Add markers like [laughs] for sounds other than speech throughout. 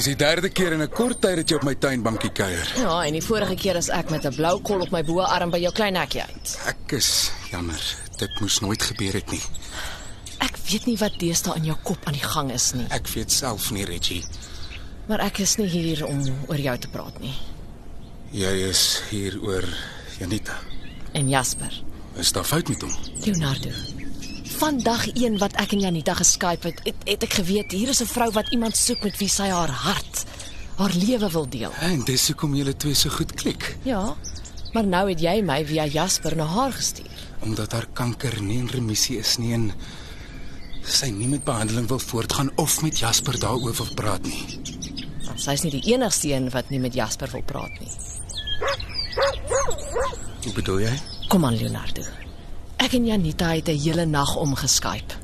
Dis die derde keer in 'n kort tyd dat jy op my tuinbankie kuier. Ja, en die vorige keer is ek met 'n blou kol op my boarm by jou klein nekkie uit. Ek is jammer. Dit moes nooit gebeur het nie. Ek weet nie wat deesdae in jou kop aan die gang is nie, Ek weet self nie, Reggie. maar ek is nie hier om oor jou te praat nie. Jy is hier oor Janita. En Jasper, Is daar fout met hom? Leonardo. Vandag een wat ek en Janita geskyp het, het, het ek geweet hier is 'n vrou wat iemand soek met wie sy haar hart, haar lewe wil deel. En dis hoekom julle twee so goed klik, Ja, maar nou het jy my via Jasper na haar gestuur. omdat haar kanker nie in remissie is nie en sy nie met behandeling wil voortgaan of met Jasper daaroor wil praat nie. Want sy's nie die enigste een wat nie met Jasper wil praat nie. Hoe bedoel jy? Kom aan Leonardo. Ek en Janita het 'n hele nag omgeskyp.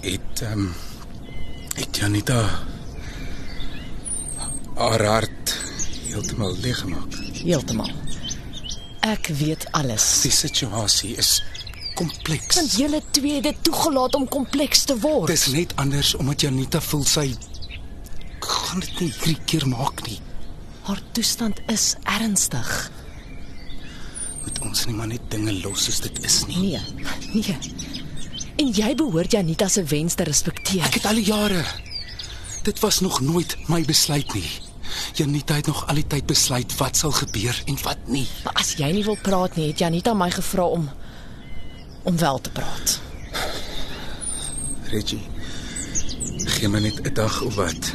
Het ehm um, het Janita haar hart heeltemal leeggemaak. Heeltemal. Ek weet alles. Die situasie is kompleks. Want julle twee het dit toegelaat om kompleks te word. Dis net anders omdat Janita voel sy gaan dit nie hierdie keer maak nie. Haar toestand is ernstig. Ons nie maar net dinge los soos dit is nie. Nee, nee. En jy behoort Janita se wens te respekteer. Ek het al die jare dit was nog nooit my besluit nie. Janita het nog al die tyd besluit wat sal gebeur en wat nie. Maar as jy nie wil praat nie, het Janita my gevra om om wel te praat. Reggie, gee my net 'n dag of wat.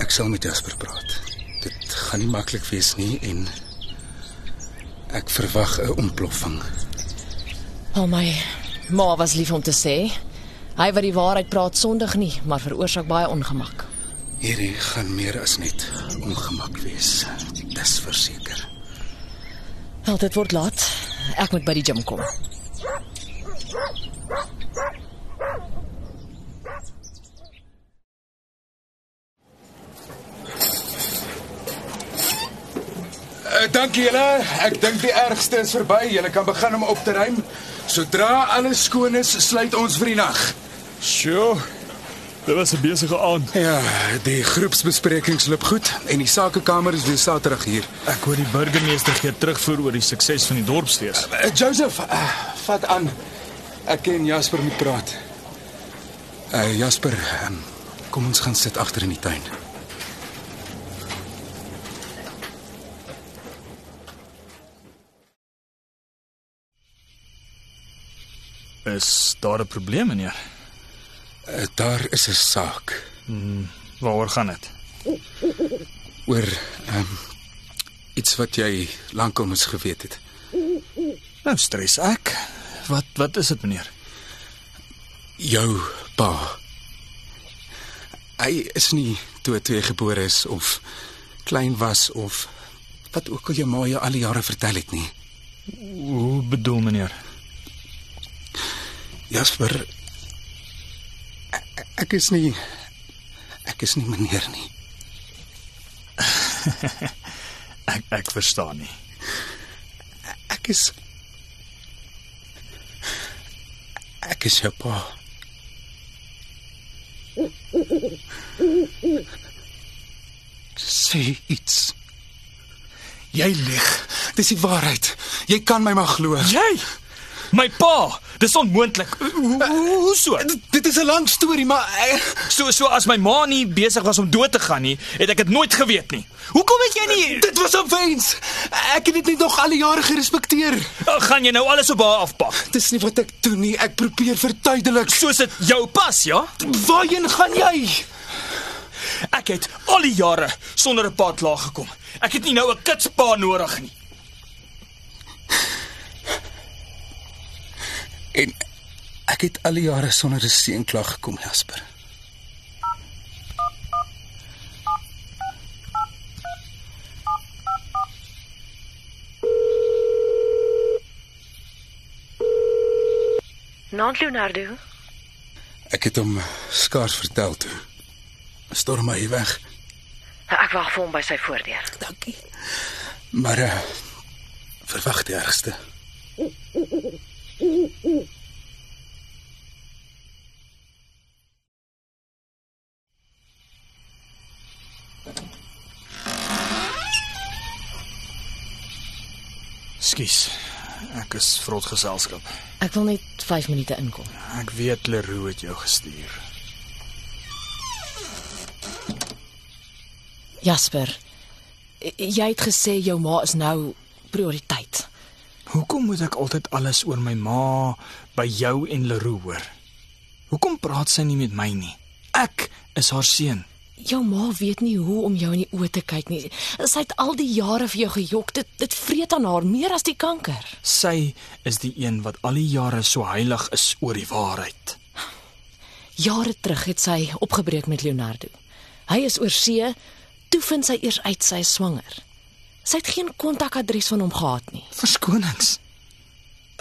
Ek sal met Jasper praat. Dit gaan nie maklik wees nie en ek verwag 'n ontploffing. Al my ma was lief om te sê, hy wat die waarheid praat sondig nie, maar veroorsaak baie ongemak. Hierdie gaan meer as net ongemak wees. Dis verseker. Wel, dit word laat. Ek moet by die gym kom. Dankie julle. Ek dink die ergste is verby. Julle kan begin om op te ruim. Sodra alles skoon is, sluit ons vir die nag. Sjoe. Dit was 'n besige aand. Ja, die groepsbesprekings loop goed en die sakekamer is weer Saterdag hier. Ek hoor die burgemeester gee terugvoer oor die sukses van die dorpsfees. Uh, Joseph, uh, vat aan. Ek en Jasper moet praat. Uh, Jasper, um, kom ons gaan sit agter in die tuin. Is daar 'n probleem, meneer? Uh, daar is 'n saak Waaroor gaan dit? oor um, iets wat jy lankal moes geweet het. Nou stres ek. Wat wat is dit, meneer? Jou pa. Hy is nie toe toe gebore is of klein was of wat ook al jou ma jou al die jare vertel het nie. Hoe bedoel meneer? Jasper ek, ek is nie ek is nie meneer nie. [laughs] Ek ek verstaan nie. Ek is ek is jou pa. Sê iets. Jy lieg. Dis die waarheid. Jy kan my maar glo. Jy? My pa. Dis onmoontlik. Hoe so? Dit, dit is 'n lang storie, maar eh, So so as my ma nie besig was om dood te gaan nie, het ek dit nooit geweet nie. Hoekom het jy nie dit was 'n wens. Ek het dit net nog al die jare gerespekteer. gaan jy nou alles op haar afpak? Dis nie wat ek doen nie. Ek probeer verduidelik. Soos dit jou pas, ja? Waarheen gaan jy? Ek het al die jare sonder 'n pad laag gekom. Ek het nie nou 'n kitspa nodig nie. En ek het al die jare sonder 'n seënklag gekom, Jasper. Nant Leonardo. Ek het hom skaars vertel toe. Storm hy weg. Ek wag vir hom by sy voordeur. Dankie. Maar uh, verwag die ergste. Ek is vrot geselskap. Ek wil net 5 minute inkom. Ek weet Leroux het jou gestuur. Jasper, jy het gesê jou ma is nou prioriteit. Hoekom moet ek altyd alles oor my ma by jou en Leroux hoor? Hoekom praat sy nie met my nie? Ek is haar seun. Jou ma weet nie hoe om jou in die oë te kyk nie. Sy het al die jare vir jou gejok. Dit dit vreet aan haar meer as die kanker. Sy is die een wat al die jare so heilig is oor die waarheid. Jare terug het sy opgebreek met Leonardo. Hy is oor see, toe vind sy eers uit sy is swanger. Sy het geen kontakadres van hom gehad nie. Verskonings.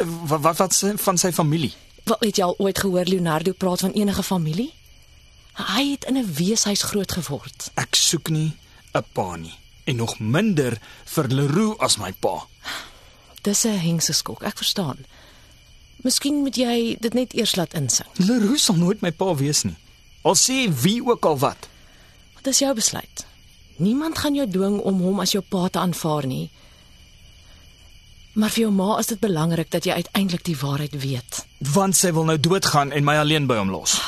Wat wat wat van sy familie? Wat het jy al ooit gehoor Leonardo praat van enige familie? Hy het in 'n weeshuis groot geword. Ek soek nie 'n pa nie en nog minder vir Leroux as my pa. Dis 'n hengse skok, ek verstaan. Miskien moet jy dit net eers laat insink. Leroux sal nooit my pa wees nie. Al sê wie ook al wat. Dis jou besluit. Niemand gaan jou dwing om hom as jou pa te aanvaar nie. Maar vir jou ma is dit belangrik dat jy uiteindelik die waarheid weet. Want sy wil nou doodgaan en my alleen by hom los.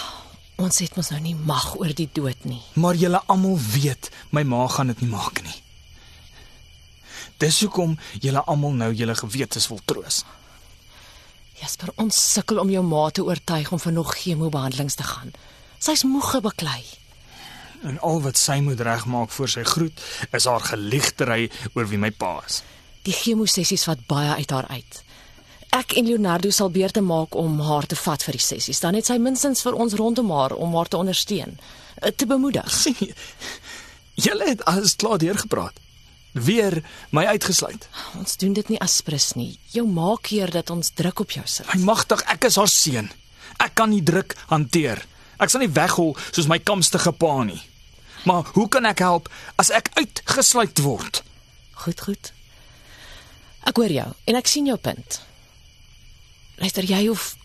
Ons het mos nou nie mag oor die dood nie. Maar julle almal weet my ma gaan dit nie maak nie. Dis hoekom julle almal nou julle gewetes wil troos. Jasper, ons sukkel om jou ma te oortuig om vir nog chemobehandelings te gaan. Sy's moeg gebaklei. En al wat sy moet regmaak voor sy groet is haar geliegtery oor wie my pa is. Die chemosessies vat baie uit haar uit. Ek en Leonardo sal beurte maak om haar te vat vir die sessies. Dan het sy minstens vir ons rondom haar om haar te ondersteun, eh, te bemoedig. [laughs] sien? Julle het alles klaar deurgepraat. Weer my uitgesluit. Ons doen dit nie aspres nie. Jou ma keer dat ons druk op jou sit. Hy magtig, ek is haar seun. Ek kan nie druk hanteer. Ek sal nie weghol soos my kamstige pa nie. Maar hoe kan ek help as ek uitgesluit word? Goed, goed. Ek hoor jou en ek sien jou punt. Luister, jy hoef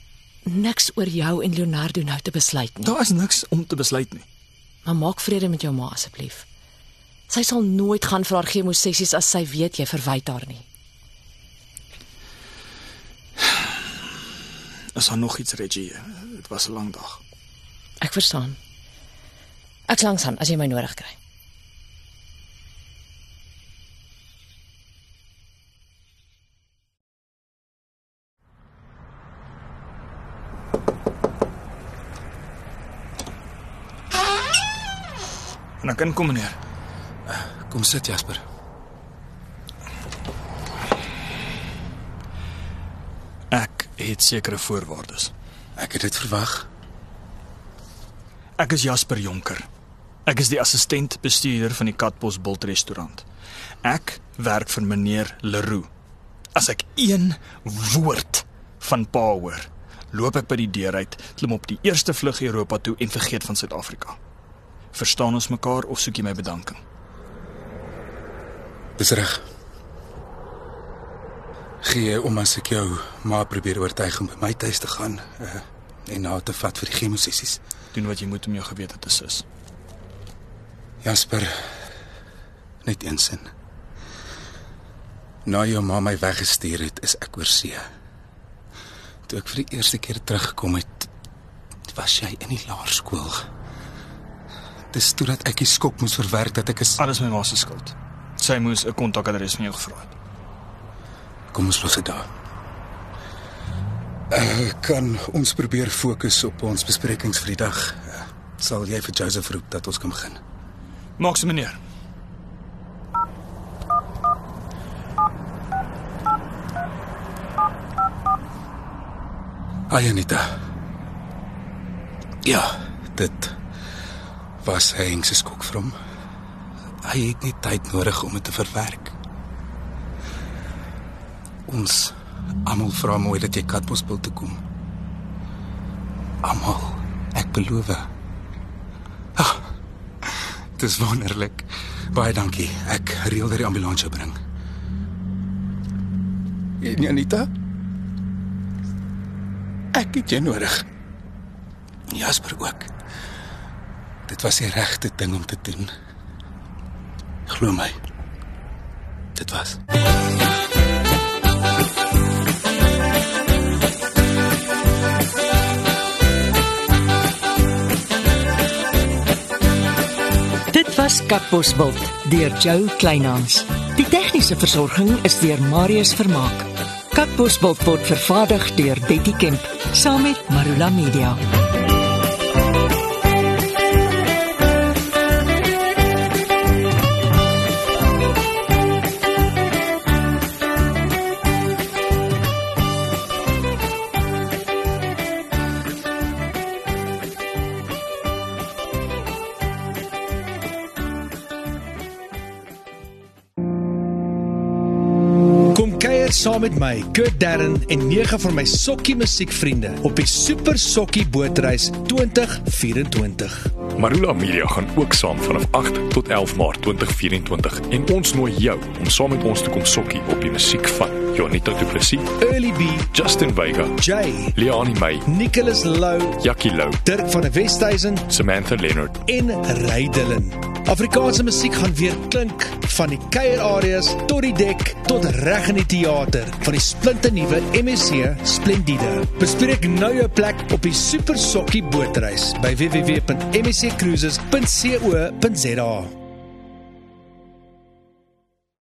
niks oor jou en Leonardo nou te besluit nie. Daar is niks om te besluit nie. Maar maak vrede met jou ma asseblief. Sy sal nooit gaan vir haar chemosessies as sy weet jy verwyd haar nie. Is daar nog iets, Reggie? Dit was 'n lang dag. Ek verstaan. Ek langs aan as jy my nodig kry. En ek inkom meneer. Kom sit Jasper. Ek het sekere voorwaardes. Ek het dit verwag. Ek is Jasper Jonker. Ek is die assistent bestuurder van die Katbos Bult restaurant. Ek werk vir meneer Leroux. As ek een woord van pa hoor, loop ek by die deur uit, klim op die eerste vlug Europa toe en vergeet van Suid-Afrika. Verstaan ons mekaar of soek jy my bedanking? Dis reg. Gee om as ek jou maar probeer oortuig om by my tuis te gaan uh, en na te vat vir die chemosessies. Doen wat jy moet om jou gewete te sus. Jasper, net een sin. Nou jou ma my weggestuur het, is ek oor see. Toe ek vir die eerste keer teruggekom het, was jy in die laerskool. Dis toe dat ek die skok moes verwerk dat ek is. Alles my ma se skuld. Sy moes 'n kontakadres van jou gevra het. Kom ons los dit daar. Uh, kan ons probeer fokus op ons besprekings vir die dag? Uh, sal jy vir Joseph roep dat ons kan begin? Maak se meneer. Ai Anita. Ja, dit was Henk se skok vir hom. Hy het nie tyd nodig om dit te verwerk. Ons almal vra mooi dat jy Katbosbil toe kom. Almal. Ek beloof. Ag. Dis wonderlik. Baie dankie. Ek reël dat die ambulans jou bring. En Janita? Ek het jou nodig. Jasper ook. Dit was die regte ding om te doen. Glo my. Dit was. Dit was Katbosveld deur Jo Kleinhans. Die tegniese versorging is deur Marius Vermaak. Katbosveld word vervaardig deur Betty Kemp saam met Marula Media. Kuier saam met my, Kurt Darren en nege van my sokkie musiekvriende op die Super Sokkie Bootreis 2024. Marula Media gaan ook saam vanaf 8 tot 11 Maart 2024 en ons nooi jou om saam met ons te kom sokkie op die musiek van Jonita Du Plessis, Early B, Justin Vega, Jay, Leani May, Nicholas Lou, Jackie Lou, Dirk van der Westhuizen Samantha Leonard. en Ray Dillon. Afrikaanse musiek gaan weer klink van die kuierareas tot die dek tot reg in die teater van die splinte nuwe MSC Splendide. Bespreek nou jou plek op die Super Sokkie Bootreis by www.msccruises.co.za.